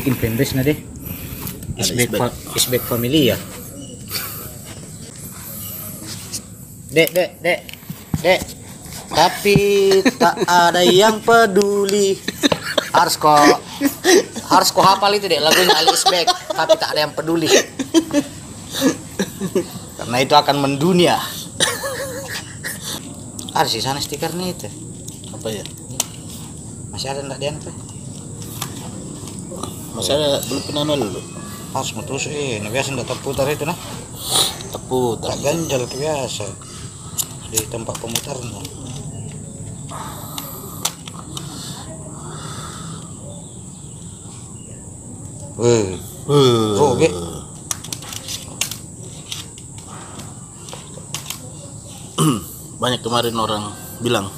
bikin fanbase na deh. Fa Isbek family ya. Dek, dek, dek. Dek. Tapi tak ada yang peduli. Harus kok harus kok hafal itu dek lagunya Ali Isbek, tapi tak ada yang peduli. Karena itu akan mendunia. Ada sih sana stikernya itu. apa ya Masih ada enggak dia apa? Masih ada belum pernah nol lu? Harus mutus eh, nah biasa enggak terputar itu nah. tepu Tak ganjal biasa. Di tempat pemutarnya. Weh, oh, be. banyak kemarin orang bilang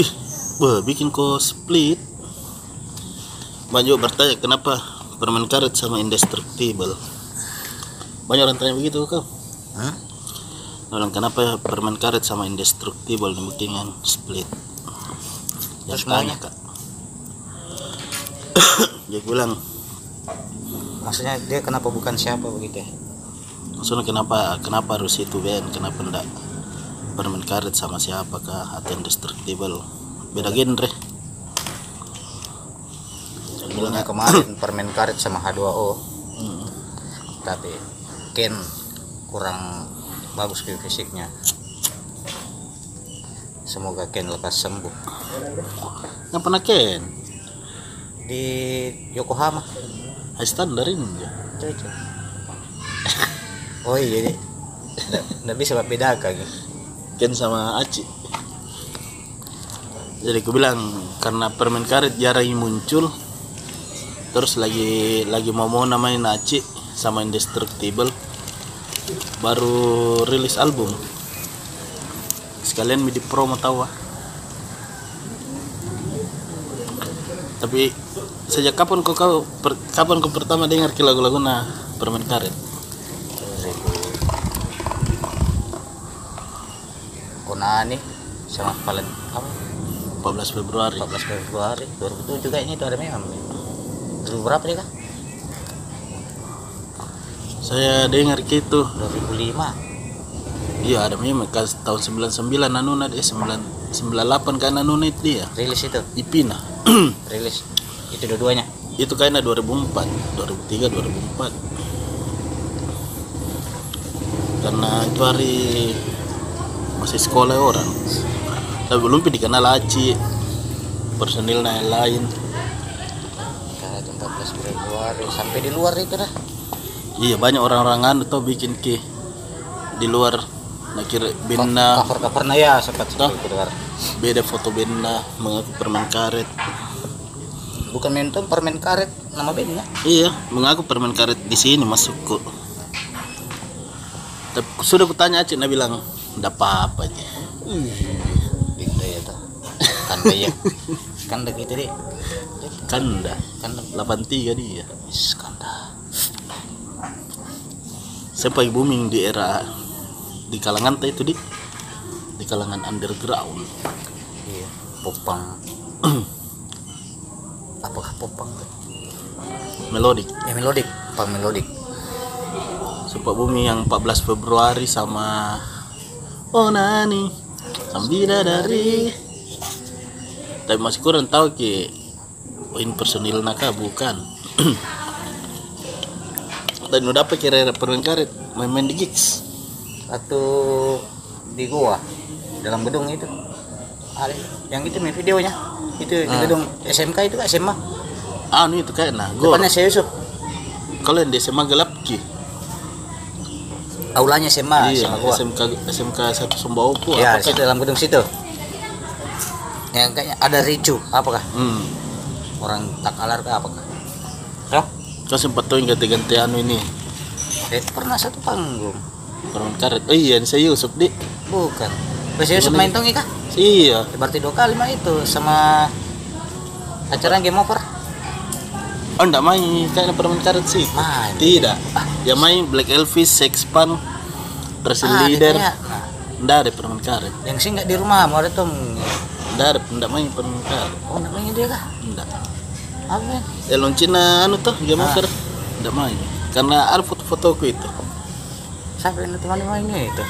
ih wah bikin kok split banyak bertanya kenapa permen karet sama indestructible? Banyak orang tanya begitu kau Hah? orang kenapa permen karet sama indestructible? Dibikin split. Yang tanya kak. Dia bilang Maksudnya dia kenapa bukan siapa begitu ya? maksudnya kenapa kenapa harus itu Ben? Kenapa enggak permen karet sama siapa kah atau indestructible? Beda genre Bilang Bilangnya kemarin permen karet sama H2O, "Hmm, tapi Ken kurang bagus ke fisiknya. Semoga Ken lekas sembuh nggak pernah Ken di Yokohama. ini dia. Cocok. Oh iya, nggak bisa bedakan. Ken sama Aci jadi aku bilang karena permen karet jarang muncul terus lagi lagi mau mau namanya Aci sama Indestructible. Baru rilis album. Sekalian di promo tahu ah. Tapi sejak kapan kau kau per- kapan kau pertama dengar ke lagu-lagu nah permen karet? Konani sama Valen apa 14 Februari. 14 Februari 2007 kayaknya itu ada memang berapa dia kah saya dengar gitu. 2005 Iya ada memang tahun 99 Nanuna dia 9 98 kan Nanuna itu dia. Rilis itu? Ipina rilis. Itu dua-duanya? Itu kayaknya 2004 2003 2004 karena itu hari masih sekolah orang. Tapi belum dikenal Aci personilnya yang lain. karet 14 Februari sampai di luar itu dah. Iya banyak orang-orang anu tuh bikin ke di luar. Nah kira benda. Cover covernya ya sempat keluar beda foto benda mengaku permen karet. Bukan menton permen karet nama bandnya. Iya, mengaku permen karet di sini masuk kok. Tapi sudah kutanya Aceh, dia bilang, enggak apa-apa aja. gitu ya tuh. Kanda ya kanda gitu deh Kanda, kanda 83 dia. Is, kanda Sampai booming di era di kalangan teh itu di di kalangan underground. iya. Popang. Apakah popang? Melodik. ya melodik. Pang melodik. Sempat booming yang 14 Februari sama Oh Nani Sambida dari Tapi masih kurang tahu ke Poin personil naka bukan. Dan udah apa kira permen karet Main-main di gigs atau di gua dalam gedung itu. Ada yang itu nih videonya. Itu di Ah. gedung SMK itu SMA Anu itu kayak nah Gor depannya saya Yusuf. Kalau yang di SMA gelap ki. Aulanya SMA Iya SMA gua. SMK SMK satu Sumbawa ya apa di dalam gedung situ. Yang kayaknya ada ricu apakah Hmm orang tak alar ke apakah ya Kau sempat yang ganti-ganti anu ini. Eh, pernah satu panggung. Permen karet. Oh iya saya Yusuf di bukan. Bahasa Yusuf main tongi kah Iya. Berarti dua kali mah itu sama acara game over. Oh enggak main. Kayak permen karet sih. Main. Tidak. Ya main Black Elvis, Sex Pan Resin Ah, Leader. nah, Enggak ada permen karet. Yang sih nggak di rumah mau ada tuh Enggak ada Enggak main permen karet. Oh namanya dia kah Enggak Apa? Elon Cina anu tuh game maker. Enggak main. Karena ada foto-fotoku itu. Siapa yang teman mainnya itu?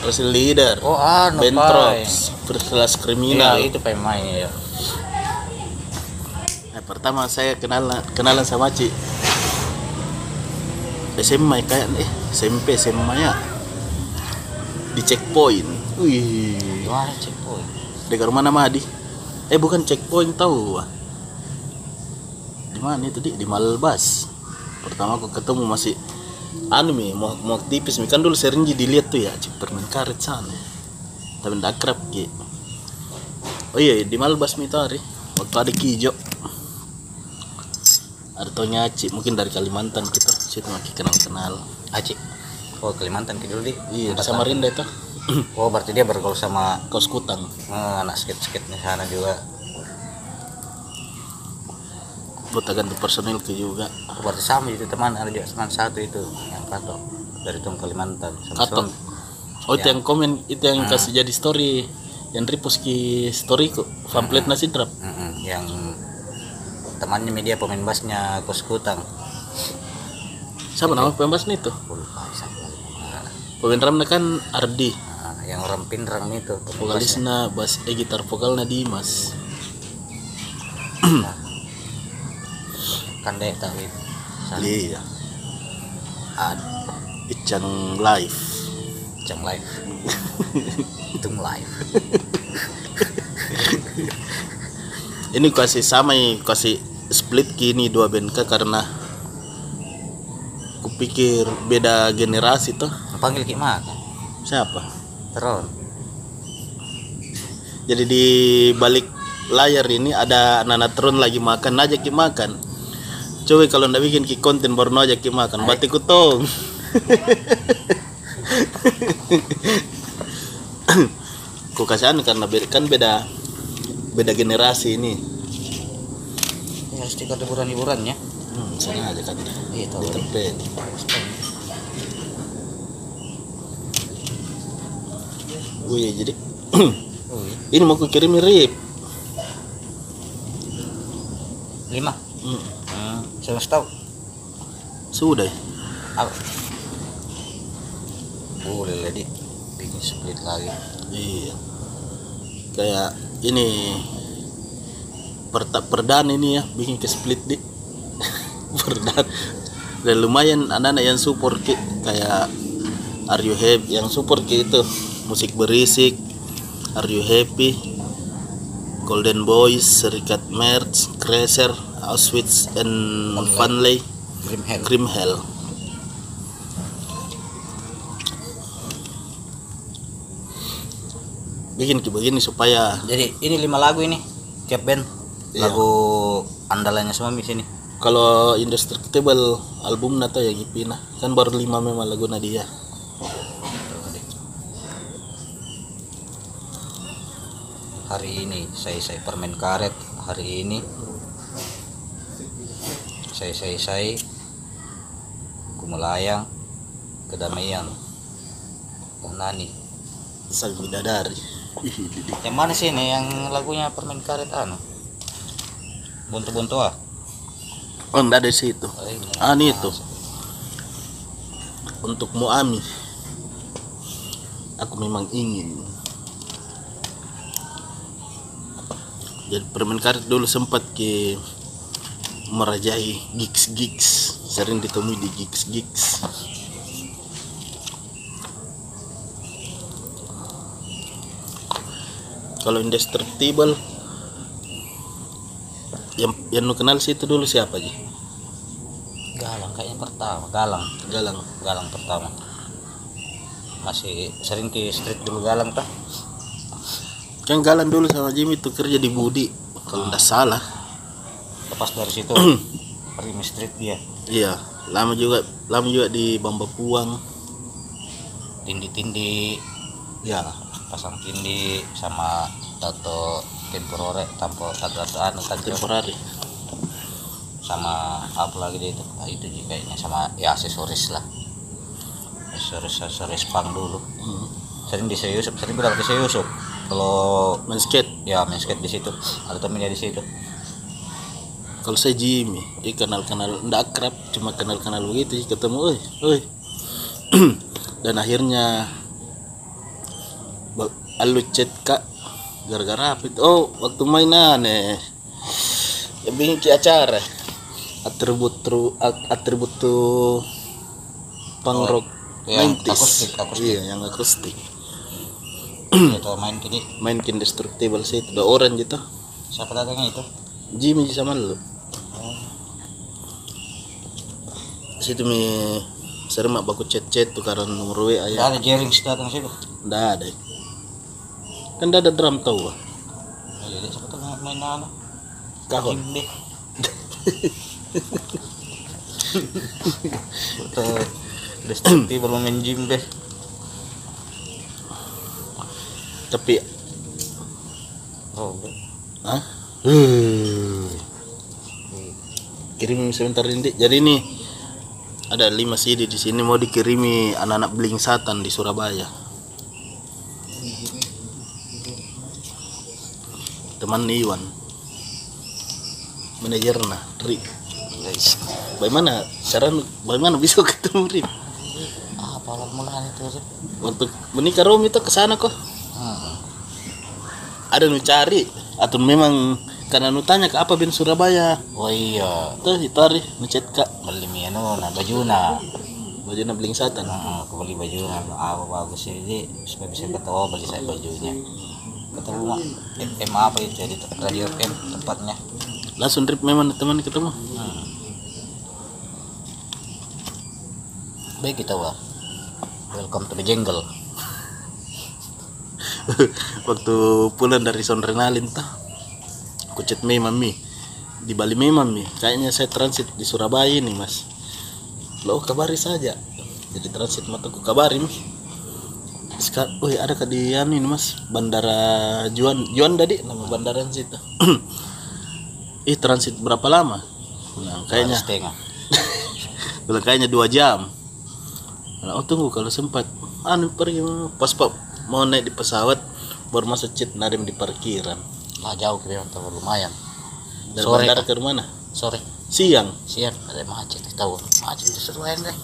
Terus leader. Oh, anu. Bentrops, first class Iya, kriminal. itu pemainnya ya. Nah, pertama saya kenalan kenalan sama Ci. SMA kayak eh SMP SMA ya. Di checkpoint. Wih, cek boy? dekat rumah nama Adi. Eh bukan checkpoint tahu. Di mana itu di di Malbas. Pertama aku ketemu masih anu mi mau mau tipis mi kan dulu sering dilihat tuh ya cik permen karet sana. Tapi ndak akrab ki. Oh iya di Malbas mi tadi waktu ada Kijo. Ada taunya Ci mungkin dari Kalimantan kita situ makin kenal kenal. Acik. Oh, Kalimantan ke dulu di. Iya di Samarinda itu Oh, berarti dia bergaul sama kos kutang. eh, anak skate-skate di sana juga. Buat ganti personil ke juga. Berarti sama itu teman ada juga teman satu itu yang kato dari Tung Kalimantan. Kato. Oh itu yang komen itu yang kasih jadi story yang repost ki story kok pamflet nasi drop. Mm-mm, yang temannya media pemain bassnya Kos Kutang. Siapa nama pembahas nih tuh? Nah, Pemain drumnya kan Ardi, nah, yang orang pinrang itu pemain vokalisnya bass eh gitar vokalnya Dimas. Kan deh. Sana. Iya, Ad, Icang live. Jang live. Tung live. Ini kasih sama nih, kasih split kini dua band K karena kupikir beda generasi tuh. Panggil Ki Mak. Siapa? Teron. Jadi di balik layar ini ada Nanatron lagi makan aja ki makan. Coba kalau ndak bikin ki konten baru aja ki makan. Berarti kutong. Ku kasihan karena beda, kan beda beda generasi ini. Ya stiker hiburan-hiburannya. Hmm, sana aja kan. Iya tahu. Di tempat. Jadi Oh, iya. ini mau ku kirim rip. Lima. Saya masih tahu. sudah. ya? Apa? Boleh lah di bikin split lagi. Iya. Kayak ini perta perdan ini ya bikin ke split di perdan dan lumayan anak-anak yang support ki kayak Are You Happy yang support ki itu musik berisik Are You Happy Golden Boys Serikat Merch Crazer Auschwitz and Funley Grim Hell. Grim Hell bikin ki begini supaya Jadi ini lima lagu ini tiap band Iya. lagu andalannya semua di sini. kalau indestructible album nata ya gipina kan baru lima memang lagu dia Hari ini saya saya permen karet. Hari ini saya Kumelayang kedamaian Nani. sang bidadari. Yang mana sih ini yang lagunya permen karet anu? Buntu-buntu ah. oh enggak ada situ Oh, ini. ah ini itu untuk Muami aku memang ingin jadi permen karet dulu sempat ke merajai gigs gigs sering ditemui di gigs gigs kalau indestructible yang yang lu kenal situ dulu siapa aja Galang kayaknya pertama, Galang. galang. Galang pertama. Masih sering ke street dulu Galang kah? kan galang dulu sama Jimmy tuh kerja di Budi. Kalau nggak salah Lepas dari situ Prime Street dia. iya lama juga lama juga di Bamba Puang. Tindi-tindi ya pasang tindi sama tato temporore tanpa tato anu sama apa lagi dia itu? Nah, itu juga kayaknya sama ya aksesoris lah. Aksesoris aksesoris pang dulu. Hmm. sering di Yusuf sering berapa di Yusuf kalau main skate. Ya main skate di situ. Ada temennya di situ kalau saya Jimmy dia kenal kenal ndak akrab cuma kenal kenal begitu sih, ketemu oi oi dan akhirnya alu chat kak gara-gara apa itu? Oh waktu mainan eh. Yang bikin ki acara. Atribut tru atribut tuh punk rock yang 90s. akustik, akustik. iya yang akustik. Itu main kini main indestructible sih itu. Dua orang gitu. Siapa datangnya itu? Jimmy sama lu situ mi sering mak baku chat chat tukaran nomor WA ya ada jaring datang situ. Ndak ada. Kan ada drum tau. Ah Oh, jadi siapa tuh main main nana. Kahon. Destruktif belum main gym deh. tapi Oh, ah kirim sebentar ini jadi ini ada 5 CD di sini mau dikirimi anak-anak bling satan di Surabaya. Teman Iwan. Manajernya Rik guys. bagaimana? Cara bagaimana? Bisa ketemu Ah, apa awal mulanya itu sih? waktu menikah Romi itu ke sana kok. Hmm. ada nu cari atau memang karena nu tanya ke apa Ben Surabaya Oh iya, tuh itu hari kak beli mie anu, nah baju na. baju na bling satan Nah, aku beli baju na, apa bagus jadi supaya bisa ketemu beli saya bajunya. Ketemu mak, FM apa itu jadi radio FM tempatnya. langsung trip memang teman ketemu Hmm. Baik kita wah. Welcome to the jungle. waktu pulang dari Sonrenalin tuh aku chat Mei mami. Di Bali Mei mami. Kayaknya saya transit di Surabaya nih mas. Lo kabari saja. Jadi transit mata ku kabari mi sekarang, woi ada ke di anu ini mas. Bandara Juan Juan tadi nama bandara situ. Ih transit berapa lama? Nah, kayaknya. Setengah. bilang kayaknya dua jam. Nah, oh tunggu kalau sempat. Anu pergi pas pak mau naik di pesawat baru masuk cit narim di parkiran Lah jauh memang lumayan. dari Sore bandara ke mana Sore. siang? Siang ada macet tahu macet seruan deh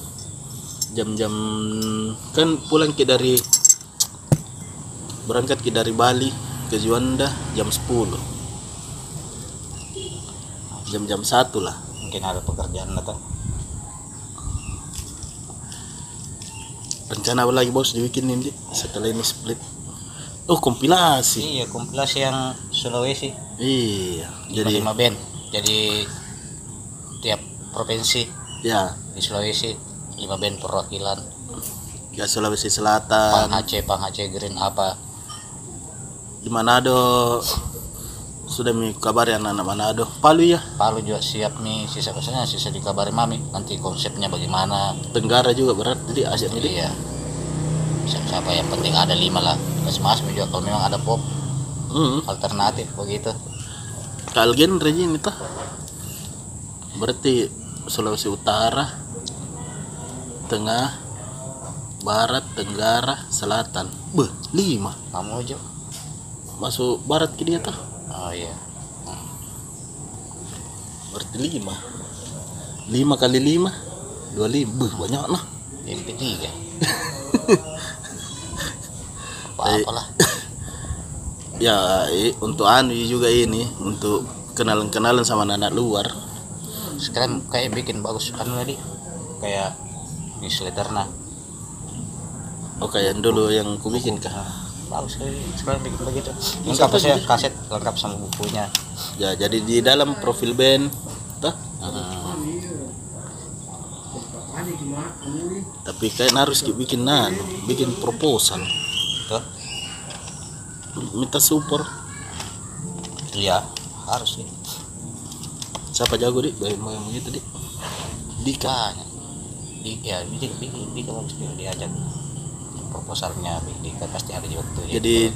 jam-jam kan pulang ke dari berangkat ke dari Bali ke Juanda jam 10 jam-jam satu lah. Mungkin ada pekerjaan atau rencana apa lagi bos dibikin ini? Setelah ini split oh kompilasi. Iya kompilasi yang Sulawesi. Iya jadi lima band. Jadi tiap provinsi. Ya. Di Sulawesi lima band perwakilan. Ya Sulawesi Pang Selatan Aceh Pang Aceh Green apa. Di Manado. Sudah mikabari anak-anak Manado. Palu ya? Palu juga siap nih sisa pesannya sisa dikabari mami. Nanti konsepnya bagaimana. Tenggara juga berat jadi ini iya siapa siapa yang penting ada lima lah. Masing-masing juga kalau memang ada pop hmm. alternatif begitu. Kalgen region itu berarti Sulawesi Utara Tengah Barat Tenggara Selatan. Beh lima. Kamu Jo masuk barat ke dia tuh oh iya. Berarti lima. Lima kali lima dua lima. Beh banyak nah. MP3 apa apalah ya i- untuk anu juga ini untuk kenalan-kenalan sama anak luar. Sekarang kayak bikin bagus anu tadi kayak newsletter nah. Oh kayak dulu yang ku bikin kah? Bagus kali sekarang bikin begitu. Lengkap saya kaset lengkap sama bukunya. Ya jadi di dalam profil band tuh tapi kayak harus ki- bikin nan bikin proposal minta support. Iya harus nih siapa jago di bagaimana begitu di Dika. Banyak. Di ya di di di, di bagus dia diajak proposalnya di, di pasti ada juga tuh Jadi-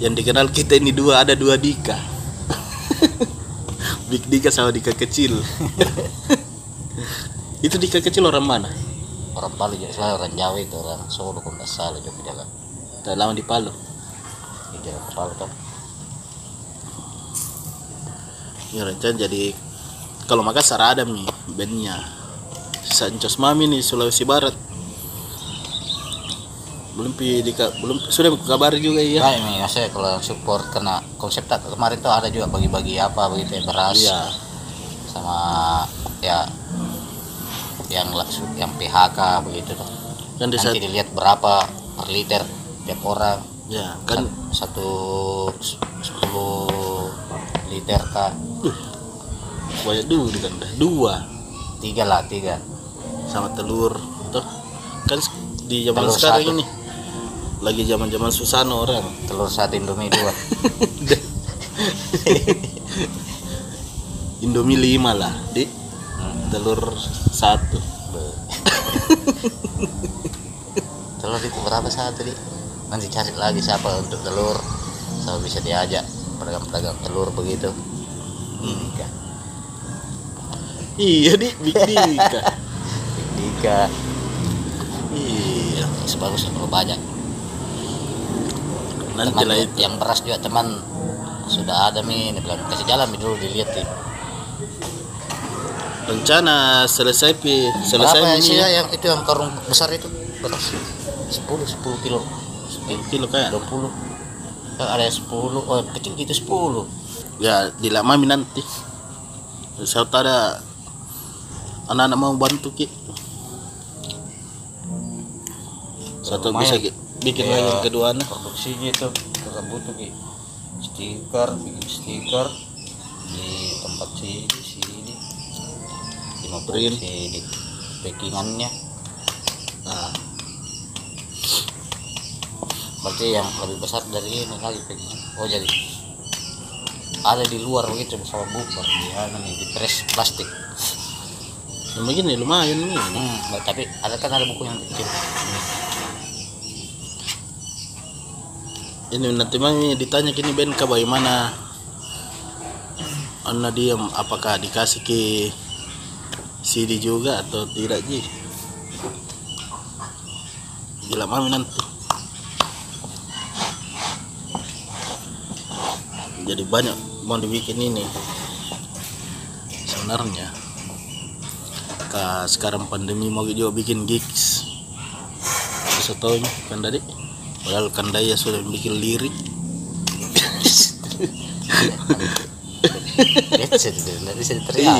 yang dikenal kita ini dua ada dua Dika. Big Dika sama Dika kecil. Itu Dika kecil orang mana? Orang Palu selalu orang Jawa itu orang Solo kalau nggak salah juga jalan tak lama di Palu di jalan ke Palu tuh. Ya rencana jadi kalau Makassar ada mi bandnya. Sancos Mami nih Sulawesi Barat. Belum pi di belum sudah kabar juga ya Baik nih, saya kalau support karena konsep tak kemarin tuh ada juga bagi-bagi apa begitu ya beras. Iya. Sama ya yang yang PHK begitu tuh. kan di saat Nanti dilihat berapa per liter tiap orang ya kan satu sepuluh liter kah banyak dulu kan dua. Tiga lah tiga. Sama telur tuh kan di zaman Telur sekarang satu. ini lagi zaman zaman Susano orang. Telur satu indomie dua. Indomie lima lah di telur satu. Telur itu berapa satu di nanti cari lagi siapa untuk telur. Sama bisa diajak pedagang-pedagang telur begitu. Dika iya di Big Dika Dika iya. Sebagus kalau banyak. Nanti teman lah itu. yang beras juga teman. Sudah ada mi. Dia bilang kasih jalan dulu dilihat nih rencana selesai pi. Selesai berapa ini sih yang itu yang karung besar itu? Beras. 10 10 kilo kilo kayak. 20 Kan ada yang 10 oh kecil gitu 10 ya di mami nanti. Saya ada anak-anak mau bantu ki. Satu Lumayan. bisa Ki, bikin Iya. lagi yang kedua anak produksinya itu kita butuh ki. Stiker bikin stiker. Di tempat sini sini. Lima Print. sini. Packingannya. Nah, berarti yang lebih besar dari ini lagi packingan oh jadi ada di luar begitu bersama buffer di mana nih di press plastik. Yang begini lumayan nih. Hmm, tapi ada kan ada buku yang kecil. Ini nanti mami ditanya kini Ben ka bagaimana Anna diam apakah dikasih ke CD juga atau tidak ji? Gila mami nanti jadi banyak mau dibikin ini. Sebenarnya Ka sekarang pandemi mau juga bikin gigs. Bisa tahu kan tadi padahal kan daya sudah bikin lirik. Iya.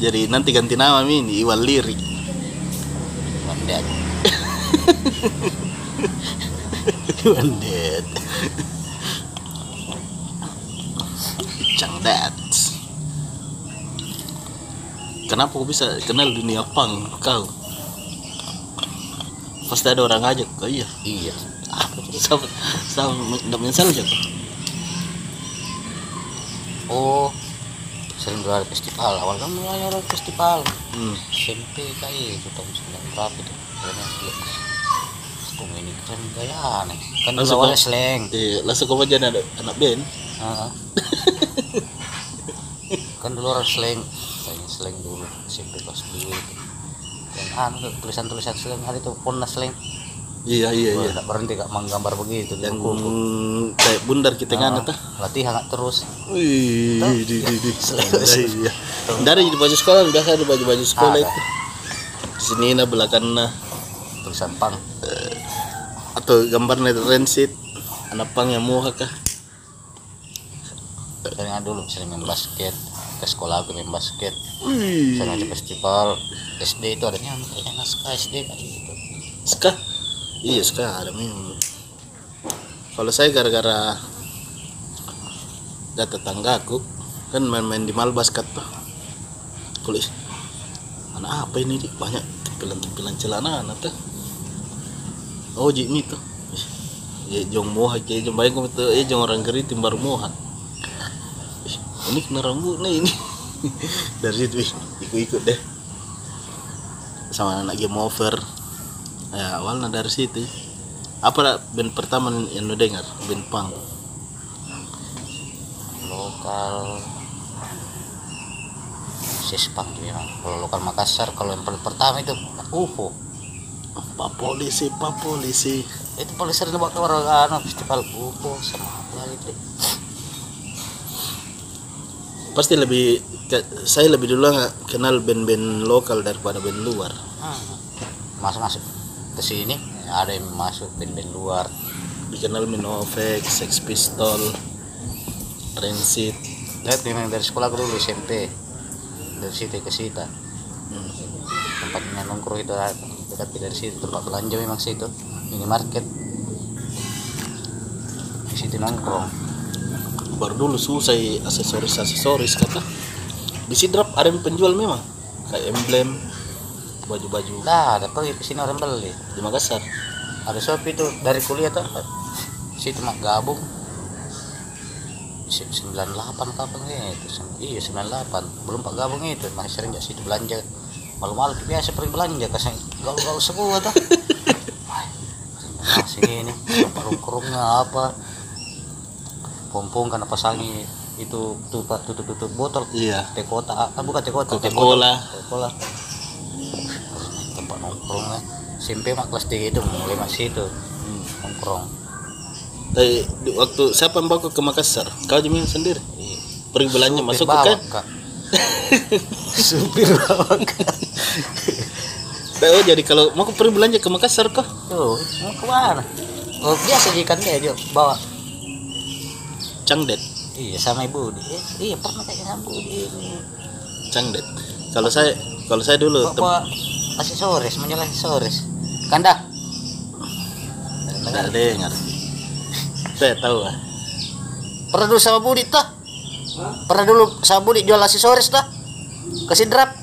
jadi nanti ganti nama ini Iwan lirik Mandat. Iwan dead Cang dat. Kenapa kau bisa kenal dunia pang kau? Pasti ada orang ngajak oh iya. Iya. Sama sama tidak menyesal siapa oh sering gelar festival. Awal kan mulai festival. Hmm. SMP kayak itu tahun sembilan berapa itu karena aku ini. Keren gaya aneh. Kan dulu Langsung awalnya slang. Eh, langsung kau aja ada anak band. Heeh. kan dulu orang slang. Kayaknya slang dulu SMP kelas dua dan anu tulisan-tulisan slang ada itu pernah slang. Iya iya Wah, iya. tak berhenti kak menggambar begitu di yang buku kayak bundar kita kan tuh latihan nggak terus. Wih, di di di. Iya. Dari di baju sekolah biasa ada baju-baju sekolah Ada. itu. Sini na belakang na tulisan pang atau gambarnya rensit anak pang yang muha kah? sering ada dulu sering main basket ke sekolah aku main basket Wih. sering ada festival SD itu adanya kayaknya naskah SD kayak gitu Ska? Iya ska ada memang. Kalau saya gara-gara ada tetanggaku kan main-main di Malbaskat tuh. Kulis. Anak apa ini banyak tempilan-tempilan celana anak tuh. Oh Jimmy tuh. Ya jong moha ke jong bayang itu eh jong orang geri timbar moha. Ini kena rambut nih ini. Dari situ ikut-ikut deh. Sama anak game over ya awalnya dari situ apa band pertama yang lu dengar band punk lokal sespak ya kalau lokal Makassar kalau yang pertama itu UFO apa polisi apa polisi? Itu paling sering buat orang anu festival UFO sama apa lagi tuh pasti lebih saya lebih dulu kenal band-band lokal daripada band luar. Masuk masuk ke sini ada yang masuk band-band luar. Dikenal Minovex, Sex Pistol, Rancid. Lihat memang dari sekolah dulu SMP dari situ ke sita Hmm. tempatnya nongkrong itu dekat dari situ tempat belanja memang situ minimarket. Di situ nongkrong. Baru dulu susah aksesoris aksesoris kata. Di Sidrap ada yang penjual memang kayak emblem baju-baju. Lah ada pergi ke sini orang beli. Di Makassar. Ada shop itu dari kuliah tuh. Situ mak gabung. Si- 98 kapan itu. Iya 98 belum pak gabung itu masih sering ke situ belanja malu-malu biasa pergi belanja kasih gaul-gaul semua tuh. Masih ini. Nongkrongnya apa? Pompong kan apa sangi? Itu pak tutup tutup botol. Iya. Teh kota. Ah bukan teh kota teh Coca-Cola. botol. Coca-Cola. Tempat nongkrongnya. SMP mak kelas 3 itu mulai masih itu. Hmm. nongkrong. Tapi di waktu siapa yang bawa ke Makassar? Kau jamin sendiri? Iya. pergi belanja masuk ke kan supir bawa kak oh jadi kalau mau pergi belanja ke Makassar kok tuh mau ke mana oh biasa jikan dia dia bawa. Cangdet iya sama ibu eh, iya pernah kayak sama ibu Cangdet kalau saya kalau saya dulu bawa aksesoris menjual aksesoris kanda. Nggak dengar saya tahu ah pernah dulu sama Budi tuh pernah dulu sama Budi jual aksesoris tuh kasih drap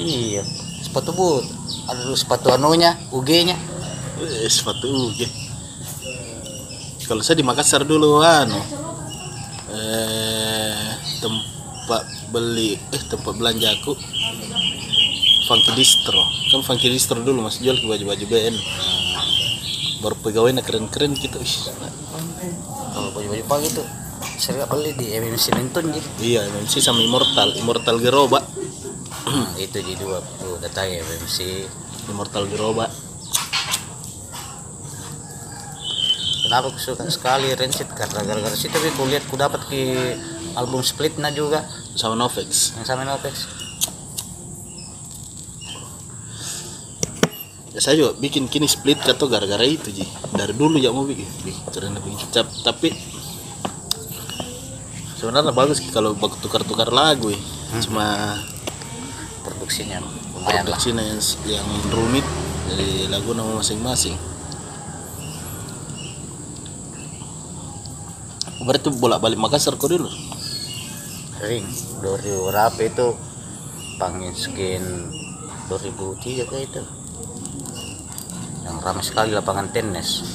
iya sepatu boot ada dulu sepatu anunya UG nya Eh, sepatu UG. Kalau saya di Makassar dulu anu eh tempat beli eh tempat belanja aku Funky Distro. Kan Funky Distro dulu masih jual ke baju-baju band. Baru pegawainya keren-keren gitu. Kalau baju-baju pagi tuh saya beli di MMC Linton gitu Iya, MC sama Immortal, Immortal Geroba. Nah, itu di dua. Tuh datang ya MMC Immortal Geroba. kenapa aku suka sekali Rancid karena gara-gara situ tapi aku lihat ku dapat ke album Splitnya juga. Sama Novex. yang sama Novex Ya, saya juga bikin kini split atau gara-gara itu ji. Dari dulu ya mau bikin. Bikin Cap- tapi sebenarnya bagus kalau tukar-tukar lagu ya. cuma produksinya lumayan lah. produksinya yang, yang rumit dari lagu nama masing-masing. Berarti bolak-balik Makassar kok dulu? Sering. 2000 berapa itu? Pangin skin 2003 kayak itu. Yang ramai sekali lapangan tenis.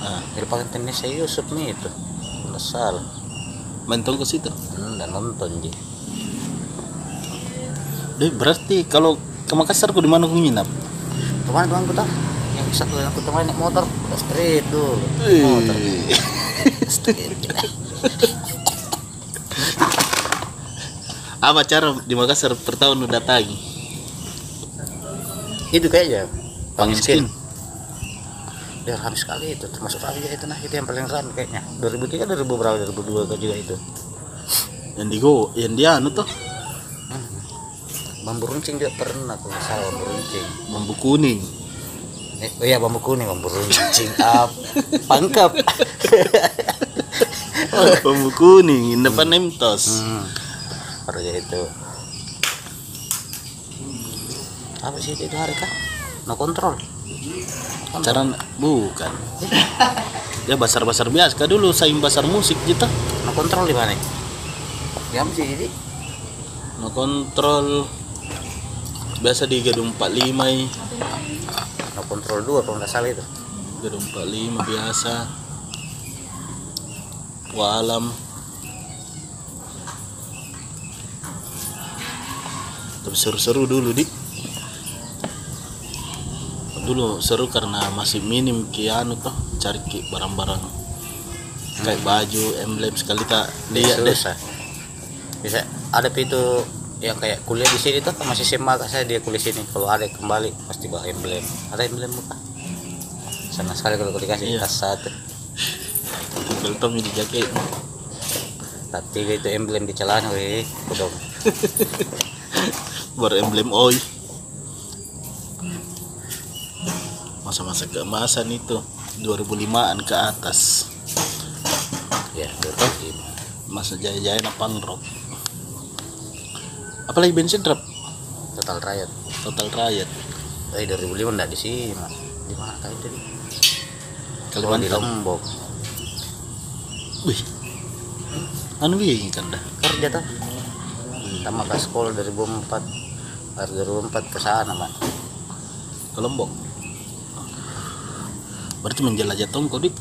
Ah, di lapangan tenis saya Yusuf nih itu. Nggak salah mentong ke situ. Hmm, dan nonton ji. Deh, berarti kalau ke Makassar kok di mana kau nginap? Ke mana tuh aku tahu yang satu yang aku temuin naik motor. Udah street motor. Street apa cara di Makassar per tahun udah datangi? Itu kayaknya. Pangin skin skin ya habis sekali itu termasuk kali itu. Nah itu yang paling keren kayaknya. 2003 2000 berapa 2002 kan juga itu. Yang di go yang dia anu tuh? Bambu runcing juga pernah kalau salah bambu runcing. Bambu kuning. Eh, oh iya bambu kuning bambu runcing. Up pangkep bambu kuning in depan Nemtos hmm. baru ya itu. Apa sih itu hari kah? No control cara bukan. Ya basar-basar biasa. Dulu saing basar musik gitu. No control di mana? Ya sih jadi no kontrol biasa di gedung 45 i. no control dua kalau nggak salah itu. Gedung 45 biasa. Walam tapi seru-seru dulu dik dulu seru karena masih minim kianu tuh cari ki barang-barang. Kayak baju emblem sekali tak lihat deh. bisa ada itu yang kayak kuliah di sini tuh masih SMA kak saya dia kuliah sini. Kalau ada kembali pasti bawa emblem. Ada emblem muka senang sekali kalau dikasih Iya. tas satu. Tommy di jaket. Tiga itu emblem di celana weh kodong beremblem oi masa-masa keemasan itu. 2005an ke atas. Ya betul masa jaya-jaya na punk rock apalagi bensin drop total riot. Total riot. Eh 2005 enggak di sini mas. Di mana kali itu di Oh, di Lombok. Wih. Anu iya kan dah. Kerja tuh sama ke sekolah 2004 dari 2004 ke sana man ke Lombok berarti menjelajah tongko dit?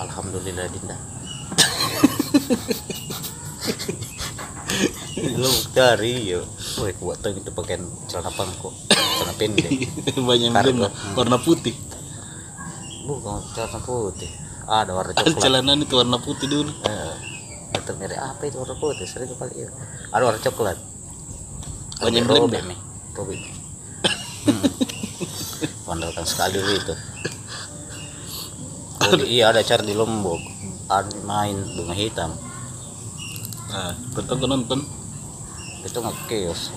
Alhamdulillah dinda lu dari yo. Woi kuat tuh itu pakaian celana pangko celana pendek. Banyak lah, warna putih. Bukan celana putih. Ada warna coklat. celana itu warna putih dulu. Eh, atau merek apa itu warna putih? Sering kepake itu ada warna coklat. Banyak Robe emblem dah. nih. Robe hmm. Wandalkan sekali itu iya ada acara di Lombok. Ada main bunga hitam. Nah betul nonton. Itu nggak chaos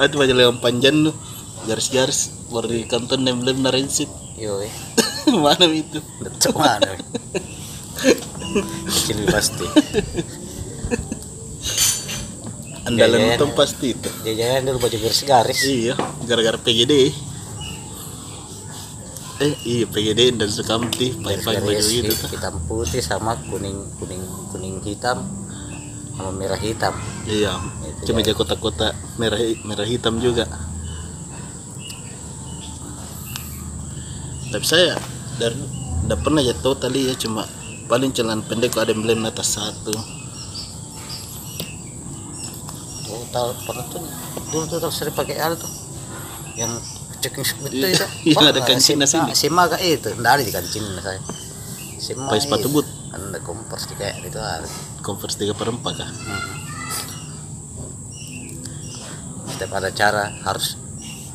ada banyak lewat panjang tuh. Garis-garis baru di kanton emblem narensit yo mana itu. Detok mana? Kecil pasti. Andalan nonton pasti itu. Jajanan dulu baju garis-garis iya gara-gara PGD eh iya PGD dan Sukamti pakai baju garis-garis itu hit- tuh hitam putih sama kuning kuning kuning hitam sama merah hitam. Iya Itu cuma jago kotak-kotak merah merah hitam juga. Tapi saya dari tidak pernah jatuh tali ya cuma paling celana pendek ada emblem atas satu. Oh tahu pernah tuh dulu tuh, sering pakai hal tuh. Yang ceking itu Iya, itu. Wah, ada kancingnya si- sini. si Maga itu. Enggak ada di kancing saya. Si pakai sepatu boot? Anda kompers kayak itu ada converse tiga per empat kah? Setiap ada cara harus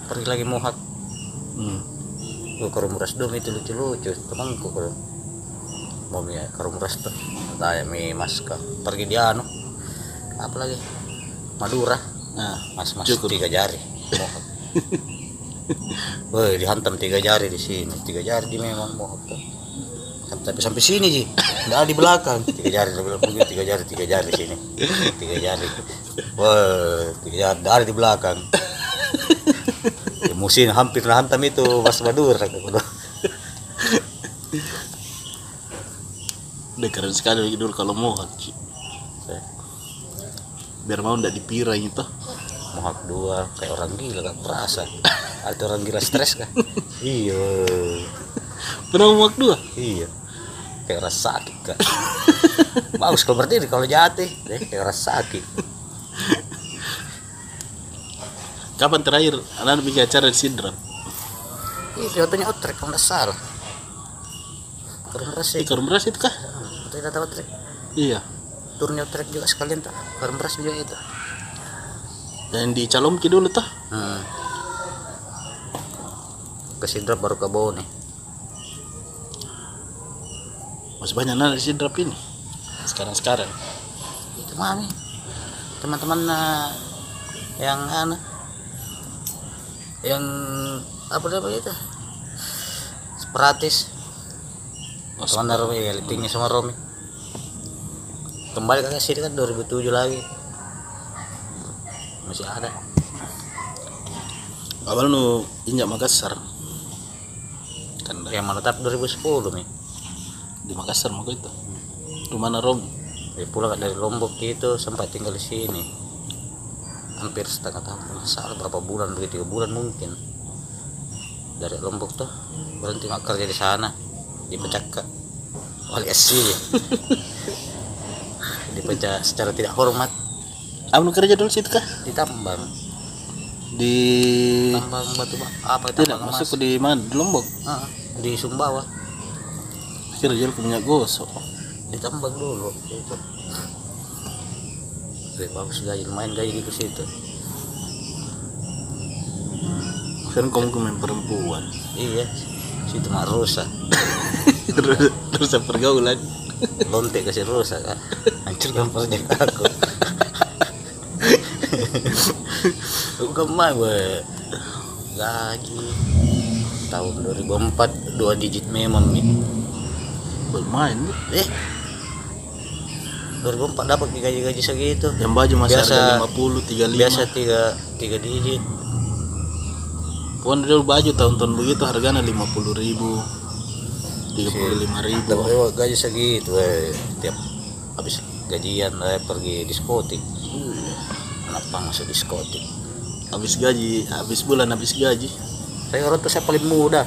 pergi lagi muhak hmm. Ke Rumuras dom itu lucu-lucu. Temanku kalau mau ya ke Rumuras tuh saya mi maska pergi di anu. Apa lagi? Madura. Nah mas mas tiga jari. Mohak Woi dihantam tiga jari di sini. Tiga jari di memang mohak tuh sampai sampai sini sih nggak di belakang. Tiga jari di belakang tiga jari tiga jari di sini. Tiga jari. Wah tiga jari. Dari di belakang. Ya, musim hampir hantam itu mas Madura udah keren sekali lagi dulu kalau Ci. biar mau ndak dipira itu mohak dua kayak orang gila gak perasa atau orang gila stres kah iya pernah mohak dua iya kayak orang sakit kak bagus kalau berdiri kalau jatuh deh kayak orang sakit kapan terakhir anak bikin acara di Sidram Iya, fotonya otrek kalau nggak salah. Kurang beras sih. Beras itu kah Tidak tahu otrek. iya Turunnya otrek juga sekalian tak. Kurang beras juga itu. Dan di Calomki dulu tuh Hmm. Ke Sidrap baru ke Bone. masih banyak anak di Sidram ini. Sekarang sekarang Itu mami. Teman-teman nah, yang anu yang apa apa itu? Separatis teman Romi ya tinggi sama Romi. Kembali ke sini kan 2007 lagi masih ada awal nu injak Makassar. Kan yang menetap 2010 nih di Makassar mau itu. Rumah Rom. Dia pulang dari Lombok itu sempat tinggal di sini. Hampir setengah tahun. Salah berapa bulan dua tiga bulan mungkin. Dari Lombok tuh berhenti mak kerja di sana. Dipecat ke wali asli dipecat secara tidak hormat Apa nu kerja dulu situ kah? Ditambang di tambang batu ba- apa tidak tambang masuk di mana? Di Lombok? Ah, di Sumbawa kira jual punya gosok. Ditambang dulu itu. Oke, bagus gaji lumayan gaji di situ. Kan kamu main perempuan. Iya situ mah rusak. Terus pergaulan. Lontek kasih rusak kan hancurkan proyek aku main gue lagi. Tahun 2004 dua digit memang nih bermain eh. 2004 dapat gaji-gaji segitu. Yang baju masih Biasa- harga 50 35 biasa tiga tiga digit. Pokoknya dulu baju tahun-tahun begitu harganya 50 ribu 35 ribu. Dapat gaji segitu eh tiap habis gajian eh pergi diskotik. Kenapa masuk diskotik habis gaji habis bulan habis gaji. Saya orang tuh saya paling muda?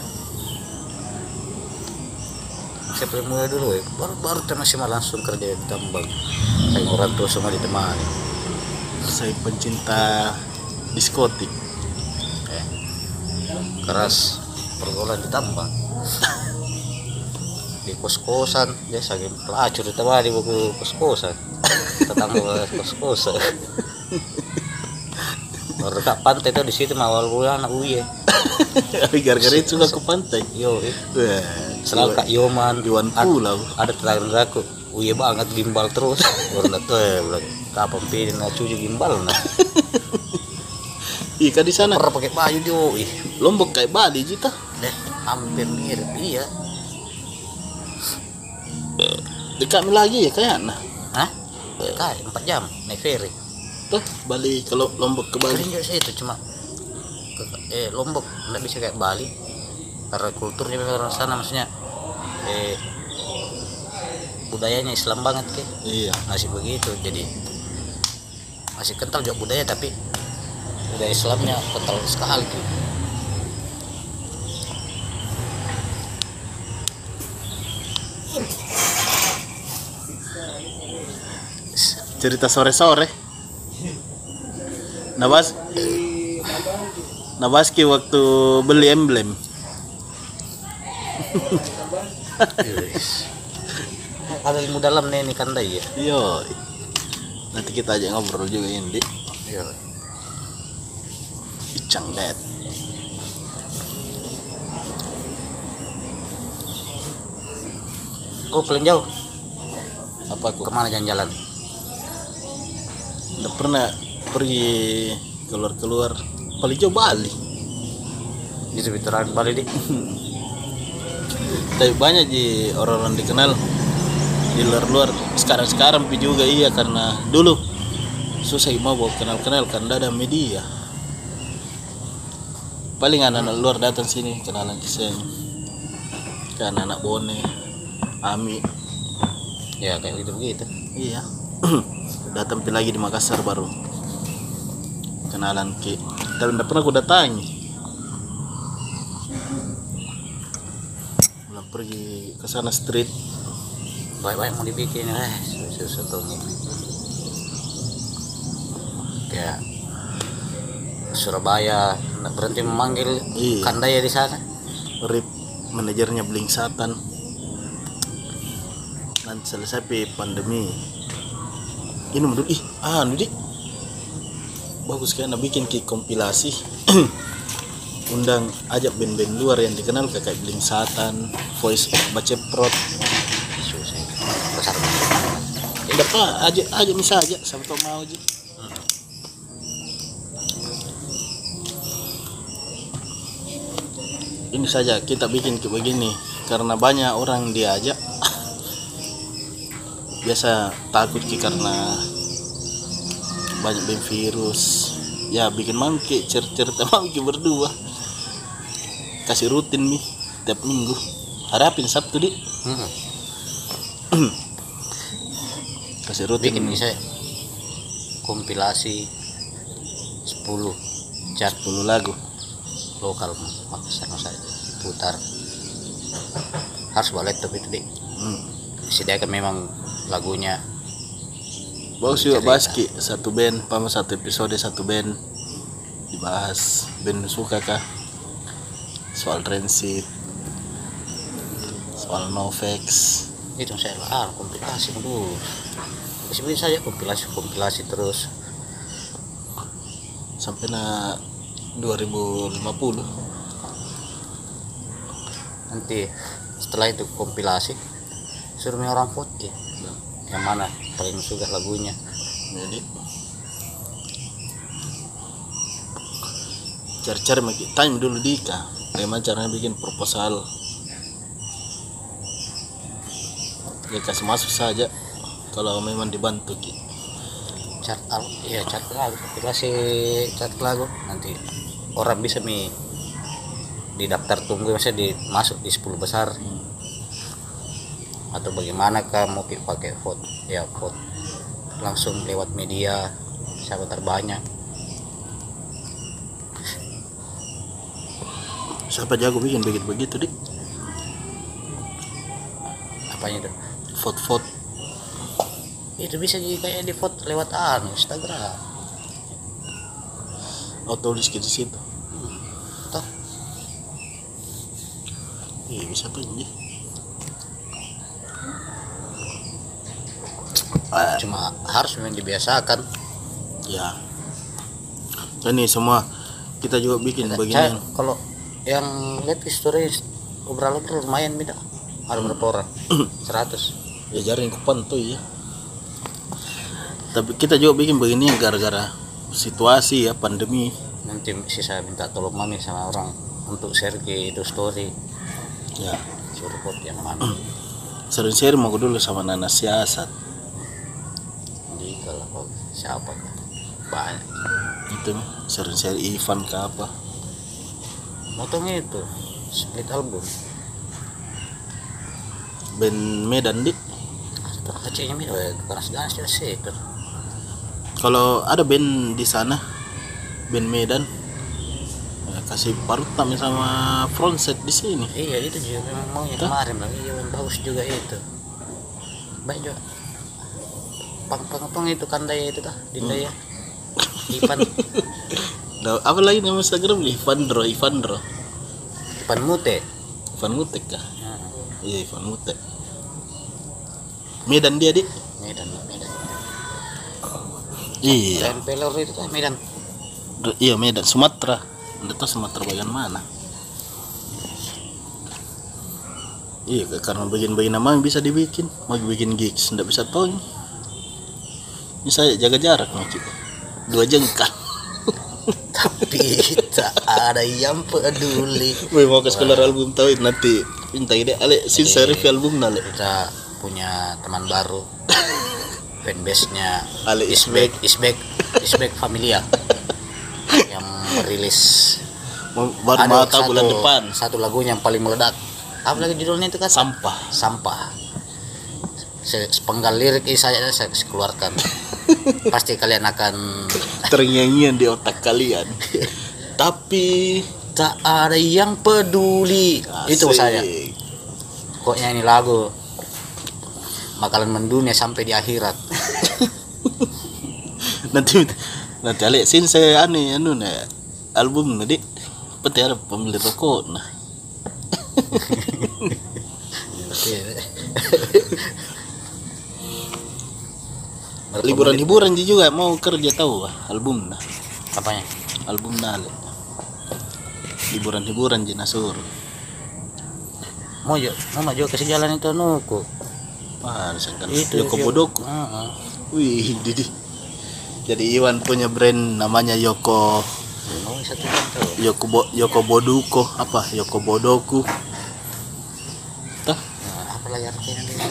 Saya paling muda dulu ya? Baru baru mah langsung kerja di tambang. Saya orang tua semua ditemani. Saya pencinta diskotik. Eh, keras. Pergaulan di tambang. Di kos kosan biasa game pelacur ditemani buku kos kosan tetangga kos kosan baru dekat pantai tuh di situ mah awal bulan anak uye gara-gara itu ke pantai. Yo selalu kak Yoman. Iwan Pulau ada tetangga aku uye banget gimbal terus. Baru tahu ya bilang kapan pilih nak cuci gimbal nah Ih, kan di sana. Pernah pakai baju dia Lombok kayak Bali Jita deh hampir mirip iya. Dekat lagi ya kayaknya hah? Kayak empat jam naik ferry tuh Bali kalau Lombok ke Bali. Juga sih itu? Cuma ke, eh Lombok nggak bisa kayak Bali. Karena kulturnya memang orang sana maksudnya eh budayanya Islam banget ke iya. Masih begitu jadi masih kental juga budaya tapi budaya Islamnya kental sekali tuh cerita sore-sore Nabas Nabaski waktu beli emblem. Ada ilmu dalam nih ini kandai ya? Yo. Nanti kita aja ngobrol juga ini iya Icang Dad. Kau paling jauh? Apa aku ke mana jalan-jalan? Udah pernah pergi keluar-keluar. Paling jauh Bali. Di sekitaran Bali di tapi banyak di orang-orang dikenal di luar-luar. Sekarang-sekarang pi juga iya karena dulu susah mau bawa kenal-kenal karena ada media. Paling anak-anak luar datang sini kenalan kisah kan anak Bone Ami. Ya kayak gitu begitu iya. Datang lagi di Makassar baru kenalan ki. Tapi tidak pernah aku datangi. Belum pergi ke sana street. Banyak-banyak mau dibikin eh. Susah nih kayak Surabaya berhenti memanggil Iya. kandaya di sana. Rip manajernya Bling Satan. Nanti selesai pandemi. Ini menurut ih ah dik bagus kan bikin ki kompilasi. Undang ajak band-band luar yang dikenal kayak Bling Satan Voice of Baceprot tidak apa aja aja bisa aja sama tau mau aja. Ini saja kita bikin kayak begini karena banyak orang diajak. Biasa takut ki karena banyak bem virus. Ya bikin mangke cerita mangke berdua. Kasih rutin nih tiap minggu. Harapin sabtu di hmm. kasih rutin. Bikin bisa kompilasi 10 cat. 10 lagu. Lokal Makassar saya putar. Harus balik tapi deh hmm. sediakan memang lagunya Bagus juga Cerita. bahas Ki. Satu band, pama satu episode satu band. Dibahas. Band suka kah? Soal transit. Soal Novex. Itu saya ah kompilasi dulu bisa saja kompilasi kompilasi terus. Sampai na 2050 nanti setelah itu kompilasi suruh orang vote ya. yang mana paling suka lagunya. Jadi cari-cari maki time dulu Dika. Bagaimana caranya bikin proposal. Ya kasih masuk saja kalau memang dibantu Ki. cat al ya cat lagu. Kompilasi cat lagu. Nanti orang bisa mi di daftar tunggu misalnya di masuk di 10 besar atau bagaimana kamu pakai vote? Ya vote langsung lewat media siapa terbanyak. Siapa jago bikin begitu begitu dik? Apanya itu vote-vote. Itu bisa jadi kayak di vote lewat anu Instagram. Oh tulis di situ toh iya bisa tuh Ji. Ah, cuma harus memang dibiasakan. Ya. Dan nih semua kita juga bikin Saya- beginian kalau yang lihat story obrolan lumayan beda ada berapa orang? 100 ya jaring kupan tuh ya tapi kita juga bikin begini gara-gara situasi ya pandemi. Nanti sisa minta tolong mami sama orang untuk share ke itu story. Ya. Suruh yang mana. Sering share mau dulu sama nana siasat siapa banyak itu sering share Ivan ke apa? Motongnya itu split album. Band Medan dik atau kecilnya itu keras ganas juga sih itu. Kalau ada band di sana band Medan ya, kasih parut kami sama frontset di sini. Iya itu juga memang maunya kemarin lagi iya bagus juga itu. Baik juga pang pang pang itu kandai itu dah dindai ya. Ipan Nah, apa lagi nama Instagram? Nih Ivandro Ivandro Ipan Mute. Ivan Mutek kah? Nah, iya Ivan Mutek Medan dia dik? Medan Medan. Iya. Pelor itu kan Medan. Iya Medan. Sumatera. Anda tahu Sumatera bagian mana? Iya karena bagian-bagian nama bisa dibikin. Mau bikin gigs nggak bisa tahu saya jaga jarak nih Ki. dua jengkal. Tapi tak ada yang peduli. Wih mau kasih keluar album tahu nanti. Minta ide ale sin review album nale. kita punya teman baru. Fanbase nya Ale Isbek Isbek Isbek Familia. Yang merilis baru tahu bulan depan. satu lagunya yang paling meledak. Apa lagi judulnya itu kan sampah. Sampah sepenggal lirik ini saya saya keluarkan. Pasti kalian akan ternyanyian di otak kalian. Tapi tak ada yang peduli. Itu asik. saya. Kok nyanyi lagu? Bakalan mendunia sampai di akhirat. Nanti nanti ale sin saya ane anu na album na di pati ada pembeli rokok nah liburan hiburan juga mau kerja tahu ah, album nah apanya? Album na ale liburan hiburan ji nasur. Mau jo mau maju ke jalan itu nuku Wah, kan itu Yoko Yo- Bodoku. Heeh. Wih, Didi. Jadi Iwan punya brand namanya Yoko. Oh satu tuh. Yoko Bo, Yoko Boduko. Apa? Yoko Bodoku. Tah, Nah, apa ini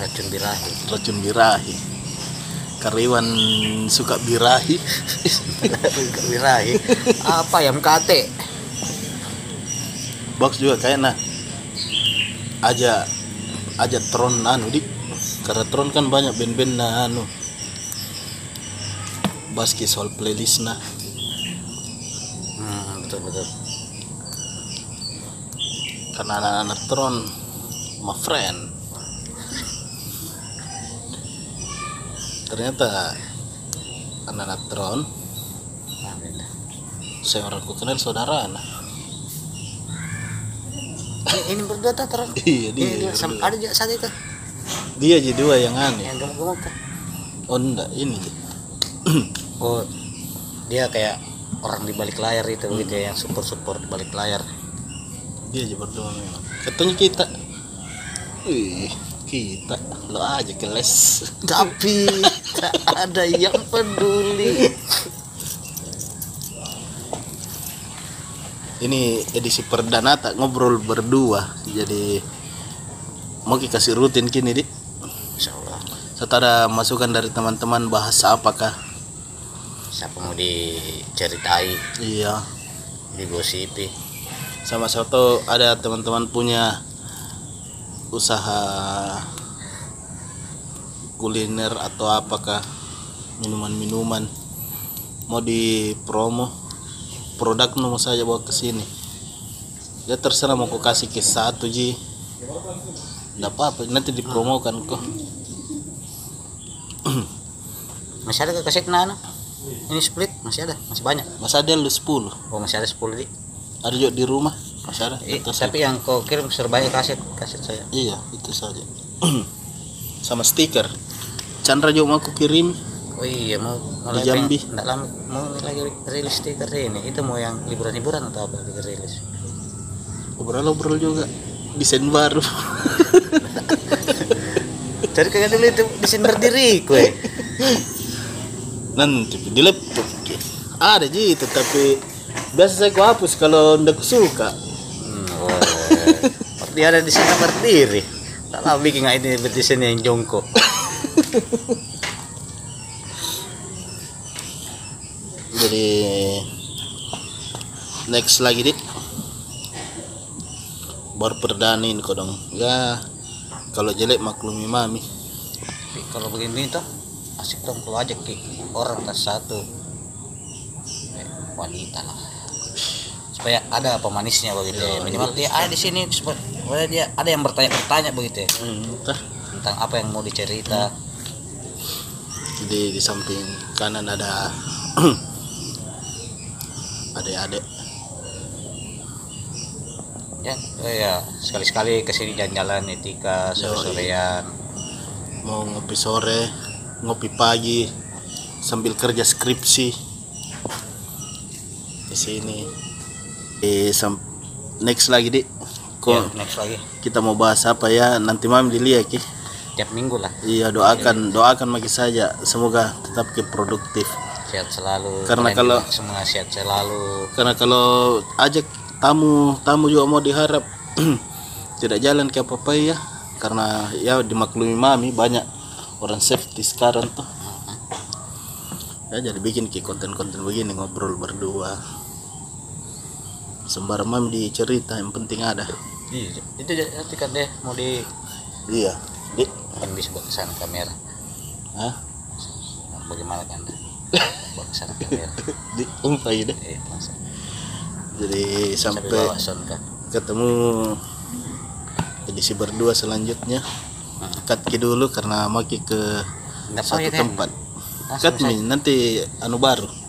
racun birahi. Racun birahi. Karena Iwan suka birahi. birahi apa yang kate Box juga kayak nah. Aja aja Tron anu dik. Karena Tron kan banyak band-band nah anu. Baski soal playlist nah. hmm, betul betul karena anak-anak Tron my friend ternyata anak-anak Tron Amin. saya orang kenal saudara nah ini, berdua tuh terus? Iya dia ini dia sam- ada juga saat itu? Dia jadi dua yang aneh. Yang gemuk-gemuk oh enggak ini. Oh dia kayak orang di balik layar itu gitu ya yang support support di balik layar. Dia aja berdua memang. Katanya kita. Wih, kita. Lo aja keles. Tapi tak ada yang peduli. ini edisi perdana tak ngobrol berdua jadi mau kasih rutin kini di Insya Allah. setelah masukan dari teman-teman bahasa apakah Siapa mau diceritai, iya digosipi. sama satu ada teman-teman punya usaha kuliner atau apakah minuman-minuman mau di promo produk mau saja bawa ke sini ya terserah mau ku kasih ke satu ji nggak apa-apa nanti dipromokan kok Masih ada ke kaset Nana? Ini split masih ada, masih banyak. masa ada lu 10 Oh masih ada 10 di. ada juga di rumah masih ada Eh, Atas tapi yang kau kirim serbanyak kaset, kaset saya. Iya, itu saja. Sama stiker. Chandra juga mau aku kirim. Oh iya mau Di lagi Jambi. pengen- nggak lama mau lagi rilis stiker ini. Itu mau yang liburan-liburan atau apa lagi rilis? Obrol-obrol juga. Desain baru. Jadi kayak dulu itu desain berdiri kue. Nanti di laptop. Ada ji, tetapi biasa saya ku hapus kalau ndak suka. Hmm, oh, dia ada desain berdiri. Tak tahu bikin ini berdesain yang jongkok. Jadi next lagi dik. Baru perdanin kok dong. Ya kalau jelek maklumi mami. Tapi kalau begini tuh asik dong kalau ajak ki orang tas satu eh, wanita lah supaya ada pemanisnya begitu ya. minimal dia ada di sini supaya dia ada yang bertanya-bertanya begitu ya Hmm, tentang apa yang mau dicerita di di samping kanan ada adik-adik. Ya oh ya sekali-sekali ke sini jalan-jalan etika sore-sorean. Mau ngopi sore ngopi pagi sambil kerja skripsi. Di sini. Eh sam- next lagi di kok ya, next lagi. kita mau bahas apa ya? Nanti mam dilihat ki. Tiap minggu lah. Iya doakan doakan bagi saja. Semoga tetap ke produktif sehat selalu Karena Kalian kalau- semua sehat selalu. Karena kalau ajak tamu tamu juga mau diharap tidak jalan ke apa ya. Karena ya dimaklumi mami banyak orang safety sekarang tuh. Ya jadi bikin ki konten-konten begini ngobrol berdua. Sembarang mami dicerita yang penting ada. Iya itu nanti kan deh mau di iya di kan bisa buat ke sana kamera. Hah? bagaimana kan kamera di umpai deh. Eh masa jadi sampai kan ketemu edisi berdua selanjutnya. Cut ki dulu karena mau ke Nggak satu tempat. Cut nanti anu baru